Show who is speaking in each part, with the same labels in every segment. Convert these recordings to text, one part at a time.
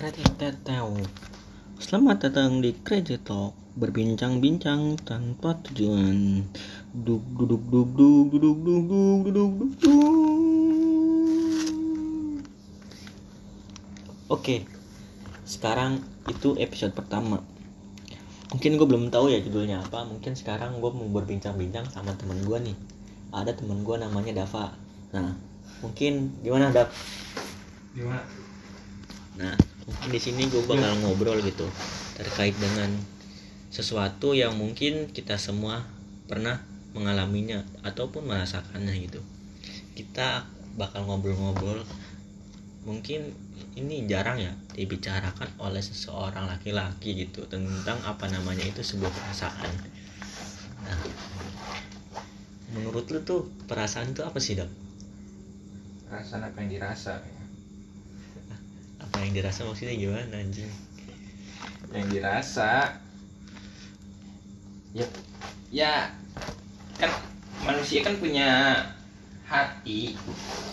Speaker 1: Kreteteteu. Selamat datang di Crazy Talk Berbincang-bincang tanpa tujuan Duk duduk duk duk duduk duk duk duduk duk duk Oke Sekarang itu episode pertama Mungkin gue belum tahu ya judulnya apa Mungkin sekarang gue mau berbincang-bincang sama temen gue nih Ada temen gue namanya Dava Nah mungkin gimana Dav?
Speaker 2: Gimana?
Speaker 1: Nah, mungkin di sini gue bakal ngobrol gitu terkait dengan sesuatu yang mungkin kita semua pernah mengalaminya ataupun merasakannya gitu. Kita bakal ngobrol-ngobrol mungkin ini jarang ya dibicarakan oleh seseorang laki-laki gitu tentang apa namanya itu sebuah perasaan. Nah, menurut lu tuh perasaan itu apa sih, Dok?
Speaker 2: Perasaan apa yang dirasa?
Speaker 1: Apa yang dirasa maksudnya gimana anjing?
Speaker 2: Yang dirasa ya ya kan manusia kan punya hati.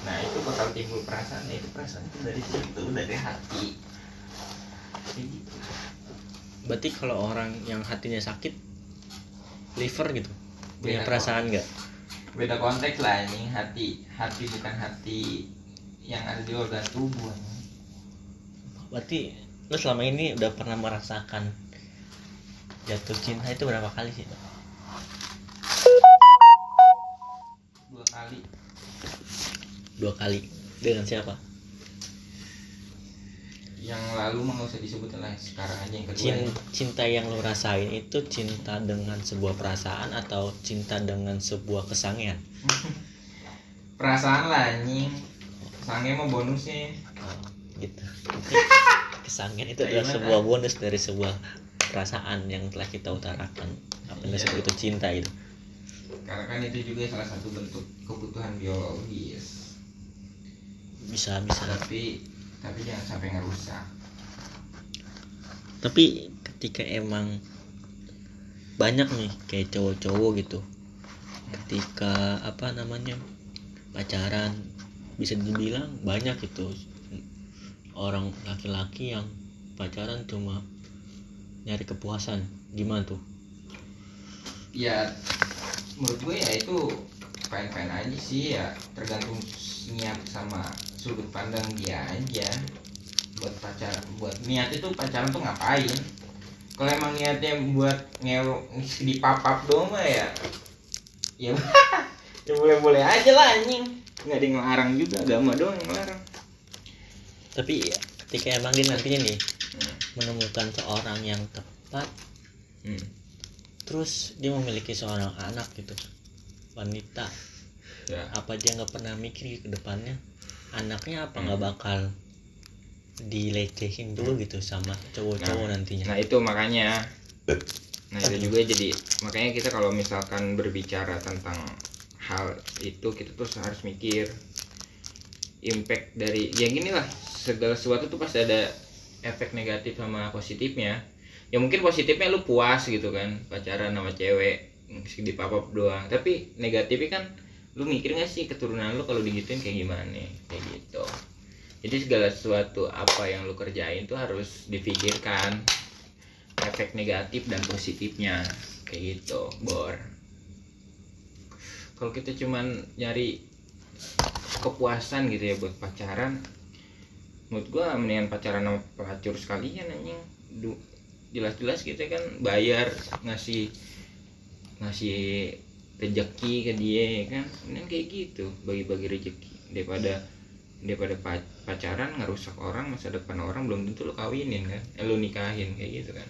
Speaker 2: Nah, itu bakal timbul perasaan. Nah, itu perasaan itu dari situ, dari hati. Kayak gitu.
Speaker 1: Berarti kalau orang yang hatinya sakit liver gitu punya
Speaker 2: Beda
Speaker 1: perasaan nggak?
Speaker 2: Beda konteks lah ini hati. Hati bukan hati yang ada di organ tubuh. anjing.
Speaker 1: Berarti lu selama ini udah pernah merasakan jatuh cinta itu berapa kali sih?
Speaker 2: Dua kali.
Speaker 1: Dua kali. Dengan siapa?
Speaker 2: Yang lalu mah nggak usah disebutin lah. Sekarang aja yang kedua.
Speaker 1: Cin- cinta yang lu rasain itu cinta dengan sebuah perasaan atau cinta dengan sebuah kesangian?
Speaker 2: perasaan lah anjing sange mah bonusnya
Speaker 1: Oh, gitu. Kesangian itu adalah sebuah bonus dari sebuah perasaan yang telah kita utarakan. Apa yang disebut itu cinta itu?
Speaker 2: karena kan itu juga salah satu bentuk kebutuhan biologis
Speaker 1: Bisa bisa.
Speaker 2: tapi tapi jangan sampai ngerusak
Speaker 1: tapi ketika emang banyak nih kayak cowok-cowok gitu ketika apa namanya pacaran bisa dibilang banyak gitu orang laki-laki yang pacaran cuma nyari kepuasan. Gimana tuh?
Speaker 2: Ya menurut gue ya itu fine fine aja sih ya. Tergantung niat sama sudut pandang dia aja. Buat pacaran buat niat itu pacaran tuh ngapain? Kalau emang niatnya buat ngewo di papap doang ya ya ya boleh boleh aja lah anjing. Nggak ada yang ngelarang juga agama doang yang ngelarang
Speaker 1: tapi ketika emang dia nantinya nih
Speaker 2: Hmm.
Speaker 1: menemukan seorang yang tepat
Speaker 2: Hmm.
Speaker 1: terus dia memiliki seorang anak gitu wanita
Speaker 2: ya
Speaker 1: apa dia nggak pernah mikir ke depannya anaknya apa
Speaker 2: Hmm.
Speaker 1: nggak bakal dilecehin dulu gitu sama cowok-cowok nantinya
Speaker 2: Nah itu makanya Nah itu juga jadi Makanya kita kalau misalkan berbicara tentang hal itu Kita tuh harus mikir Impact dari Ya gini lah Segala sesuatu tuh pasti ada efek negatif sama positifnya. Ya mungkin positifnya lu puas gitu kan Pacaran sama cewek di papap doang. Tapi negatifnya kan Lu mikir gak sih keturunan lu kalau digituin kayak gimana? Kayak gitu. Jadi segala sesuatu apa yang lu kerjain tuh harus dipikirkan efek negatif dan positifnya. Kayak gitu bor. Kalau kita cuman nyari kepuasan gitu ya buat pacaran menurut gua mendingan pacaran sama pelacur sekalian anjing. Jelas-jelas kita kan bayar ngasih ngasih rezeki ke dia ya kan? Mendingan kayak gitu bagi-bagi rezeki daripada daripada pa- pacaran ngerusak orang masa depan orang belum tentu lo kawinin kan? Eh, lo nikahin kayak gitu kan.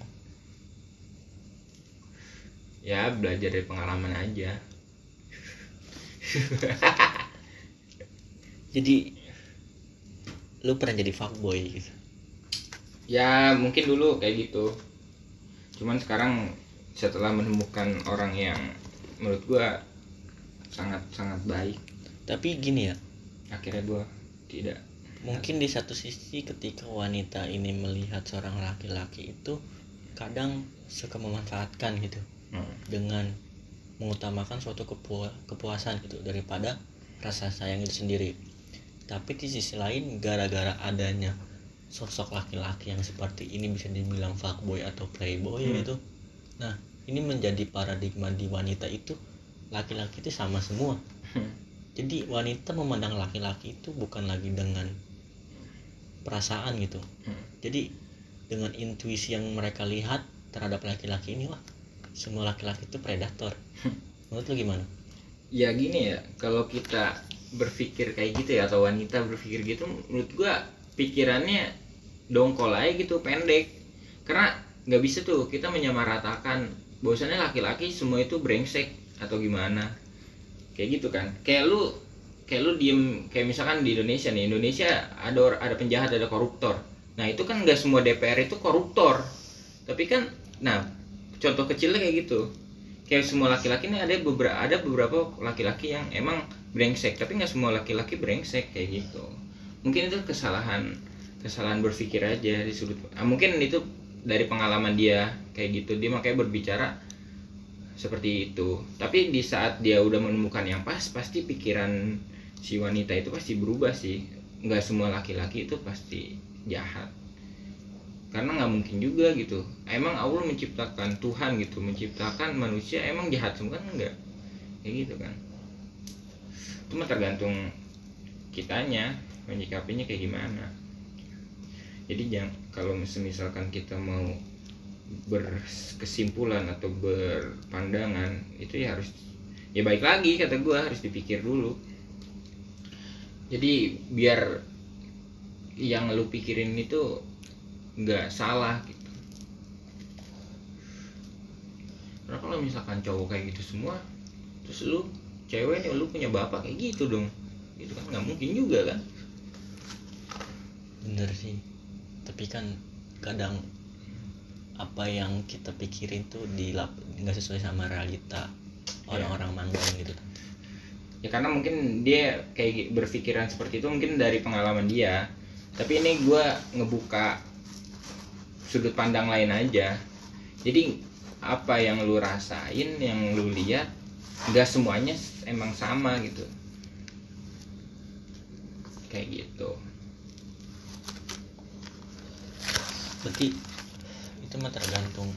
Speaker 2: Ya belajar dari pengalaman aja.
Speaker 1: Jadi lu pernah jadi fuckboy gitu?
Speaker 2: Ya mungkin dulu kayak gitu. Cuman sekarang setelah menemukan orang yang menurut gua sangat sangat baik.
Speaker 1: Tapi gini ya.
Speaker 2: Akhirnya gua tidak.
Speaker 1: Mungkin di satu sisi ketika wanita ini melihat seorang laki-laki itu kadang suka memanfaatkan gitu
Speaker 2: Hmm.
Speaker 1: dengan mengutamakan suatu kepua- kepuasan gitu daripada rasa sayang itu sendiri tapi di sisi lain gara-gara adanya sosok laki-laki yang seperti ini bisa dibilang fuckboy atau playboy
Speaker 2: Hmm.
Speaker 1: gitu nah ini menjadi paradigma di wanita itu laki-laki itu sama semua
Speaker 2: Hmm.
Speaker 1: jadi wanita memandang laki-laki itu bukan lagi dengan perasaan gitu
Speaker 2: Hmm.
Speaker 1: jadi dengan intuisi yang mereka lihat terhadap laki-laki ini wah semua laki-laki itu predator menurut lu gimana
Speaker 2: ya gini ya kalau kita berpikir kayak gitu ya atau wanita berpikir gitu menurut gua pikirannya dongkol aja gitu pendek. Karena nggak bisa tuh kita menyamaratakan bahwasannya laki-laki semua itu brengsek atau gimana. Kayak gitu kan. Kayak lu kayak lu diem kayak misalkan di Indonesia nih Indonesia ada ada penjahat ada koruptor. Nah itu kan nggak semua DPR itu koruptor. Tapi kan nah contoh kecilnya kayak gitu. Kayak semua laki-laki ini ada beberapa ada beberapa laki-laki yang emang brengsek tapi nggak semua laki-laki brengsek kayak gitu. Mungkin itu kesalahan kesalahan berpikir aja di sudut ah, mungkin itu dari pengalaman dia kayak gitu. Dia makanya berbicara seperti itu. Tapi di saat dia udah menemukan yang pas pasti pikiran si wanita itu pasti berubah sih. Nggak semua laki-laki itu pasti jahat. Karena nggak mungkin juga gitu. Emang Allah menciptakan Tuhan gitu menciptakan manusia emang jahat semua kan enggak kayak gitu kan itu mah tergantung kitanya menyikapinya kayak gimana. Jadi jangan kalau mis- misalkan kita mau berkesimpulan atau berpandangan itu ya harus ya baik lagi kata gua harus dipikir dulu. Jadi biar yang lu pikirin itu nggak salah gitu. Karena kalau misalkan cowok kayak gitu semua terus lu cewek nih lu punya bapak kayak gitu dong. Gitu kan nggak mungkin juga kan?
Speaker 1: Bener sih. Tapi kan kadang apa yang kita pikirin tuh di lap- nggak sesuai sama realita orang-orang manggung gitu.
Speaker 2: Ya karena mungkin dia kayak berpikiran seperti itu mungkin dari pengalaman dia. Tapi ini gua ngebuka sudut pandang lain aja. Jadi apa yang lu rasain yang lu lihat nggak semuanya emang sama gitu kayak gitu
Speaker 1: berarti itu mah tergantung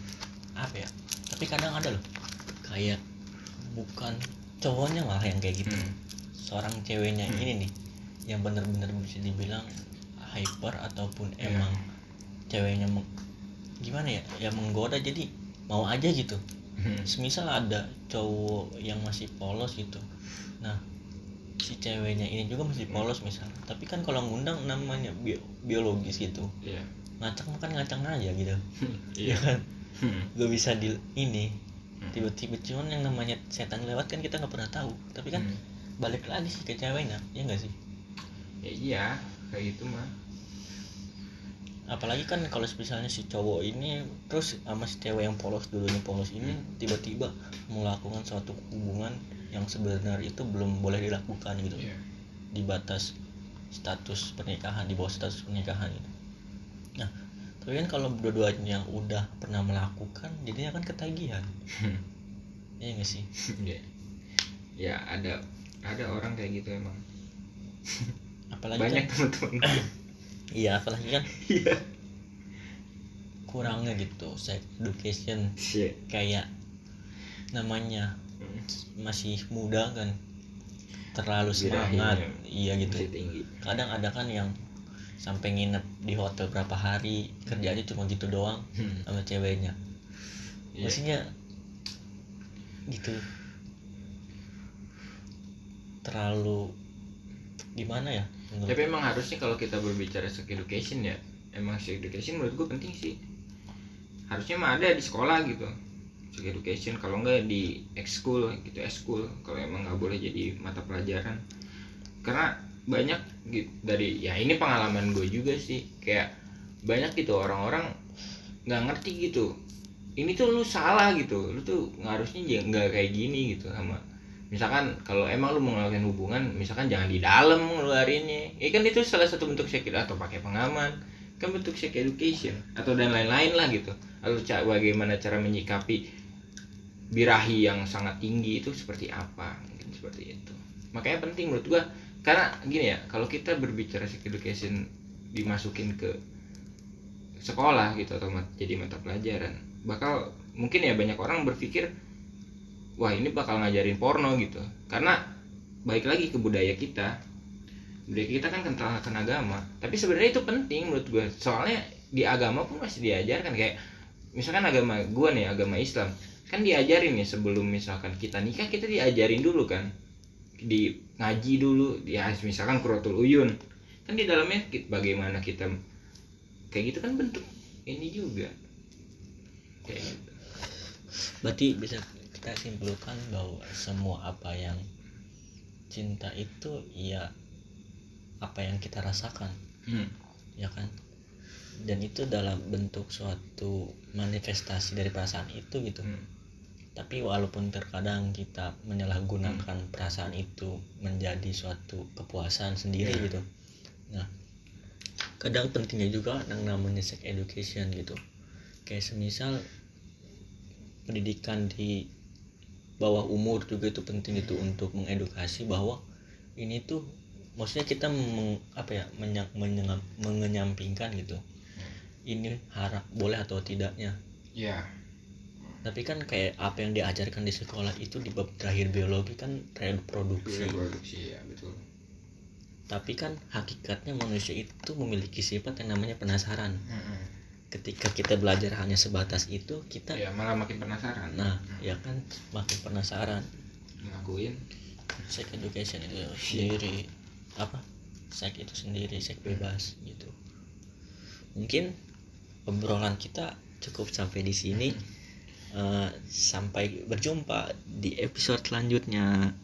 Speaker 1: apa ya tapi kadang ada loh kayak bukan cowoknya malah yang kayak gitu
Speaker 2: Hmm.
Speaker 1: seorang ceweknya
Speaker 2: Hmm.
Speaker 1: ini nih yang bener-bener bisa dibilang hyper ataupun
Speaker 2: Ya.
Speaker 1: emang ceweknya gimana ya ya menggoda jadi mau aja gitu
Speaker 2: Hmm.
Speaker 1: semisal ada cowok yang masih polos gitu nah si ceweknya ini juga masih
Speaker 2: Hmm.
Speaker 1: polos misal tapi kan kalau ngundang namanya bio- biologis gitu
Speaker 2: Iya.
Speaker 1: ngacang kan ngacang aja gitu
Speaker 2: Iya.
Speaker 1: ya kan
Speaker 2: Hmm.
Speaker 1: gak bisa di ini
Speaker 2: Hmm.
Speaker 1: tiba-tiba cuman yang namanya setan lewat kan kita nggak pernah tahu tapi kan
Speaker 2: Hmm.
Speaker 1: balik lagi sih ke ceweknya ya enggak sih
Speaker 2: ya iya kayak gitu mah
Speaker 1: apalagi kan kalau misalnya si cowok ini terus sama si cewek yang polos dulunya polos ini tiba-tiba melakukan suatu hubungan yang sebenarnya itu belum boleh dilakukan gitu
Speaker 2: Iya.
Speaker 1: di batas status pernikahan di bawah status pernikahan gitu. Nah, tapi kan kalau dua-duanya udah pernah melakukan, jadinya kan ketagihan. Iya nggak sih?
Speaker 2: ya ya ada ada orang kayak gitu emang
Speaker 1: Apalagi
Speaker 2: banyak
Speaker 1: kan,
Speaker 2: teman-teman
Speaker 1: iya apalagi kan
Speaker 2: iya.
Speaker 1: Kurangnya gitu sex education.
Speaker 2: Shit.
Speaker 1: kayak namanya masih muda kan terlalu semangat.
Speaker 2: ya.
Speaker 1: iya gitu. Kadang ada kan yang sampai nginep di hotel berapa hari kerjanya cuma gitu doang
Speaker 2: Hmm.
Speaker 1: sama ceweknya.
Speaker 2: Iya.
Speaker 1: maksudnya gitu. Terlalu gimana ya menurut
Speaker 2: tapi emang harusnya kalau kita berbicara sex education ya emang sex education menurut gue penting sih. Harusnya mah ada di sekolah gitu. Sex education kalau enggak di ekskul gitu ekskul. Kalau emang nggak boleh jadi mata pelajaran. Karena banyak gitu dari ya ini pengalaman gue juga sih. Kayak banyak gitu orang-orang nggak ngerti gitu. Ini tuh lu salah gitu. Lu tuh harusnya nggak kayak gini gitu sama misalkan kalau emang lu mau hubungan misalkan jangan di dalam ngeluarinnya. Ya kan itu salah satu bentuk sex atau pakai pengaman kan bentuk sex education atau dan lain-lain lah gitu. Lalu ca- bagaimana cara menyikapi birahi yang sangat tinggi itu seperti apa? Mungkin seperti itu. Makanya penting menurut gua karena gini ya kalau kita berbicara sex education dimasukin ke sekolah gitu atau jadi mata pelajaran bakal mungkin ya banyak orang berpikir wah ini bakal ngajarin porno gitu. Karena baik lagi ke budaya kita. Budaya kita kan kental akan agama. Tapi sebenarnya itu penting menurut gue soalnya di agama pun masih diajarkan. Kayak misalkan agama gue nih agama Islam. Kan diajarin nih sebelum misalkan kita nikah kita diajarin dulu kan. Di ngaji dulu. Ya misalkan kurotul uyun. Kan di dalamnya bagaimana kita kayak gitu kan bentuk ini juga. Kayak gitu.
Speaker 1: Berarti bisa kita simpulkan bahwa semua apa yang cinta itu ya apa yang kita rasakan
Speaker 2: Hmm.
Speaker 1: ya kan dan itu dalam bentuk suatu manifestasi dari perasaan itu gitu
Speaker 2: Hmm.
Speaker 1: tapi walaupun terkadang kita menyalahgunakan perasaan itu menjadi suatu kepuasan sendiri
Speaker 2: Iya.
Speaker 1: gitu nah kadang pentingnya juga yang namanya sex education gitu kayak semisal pendidikan di bawah umur juga itu penting itu untuk mengedukasi bahwa ini tuh maksudnya kita meng- apa ya menya- menyengam- mengenyampingkan gitu. Ini harap boleh atau tidaknya.
Speaker 2: Ya
Speaker 1: tapi kan kayak apa yang diajarkan di sekolah itu di bab terakhir biologi kan reproduksi
Speaker 2: produksi. Ya betul.
Speaker 1: Tapi kan hakikatnya manusia itu memiliki sifat yang namanya penasaran.
Speaker 2: Hmm.
Speaker 1: Ketika kita belajar hanya sebatas itu kita
Speaker 2: ya malah makin penasaran.
Speaker 1: Nah ya kan? Makin penasaran.
Speaker 2: Ngelakuin.
Speaker 1: Sex education itu sendiri. Apa? Sex itu sendiri seks bebas gitu. Mungkin obrolan kita cukup sampai di sini. Eh, sampai berjumpa di episode selanjutnya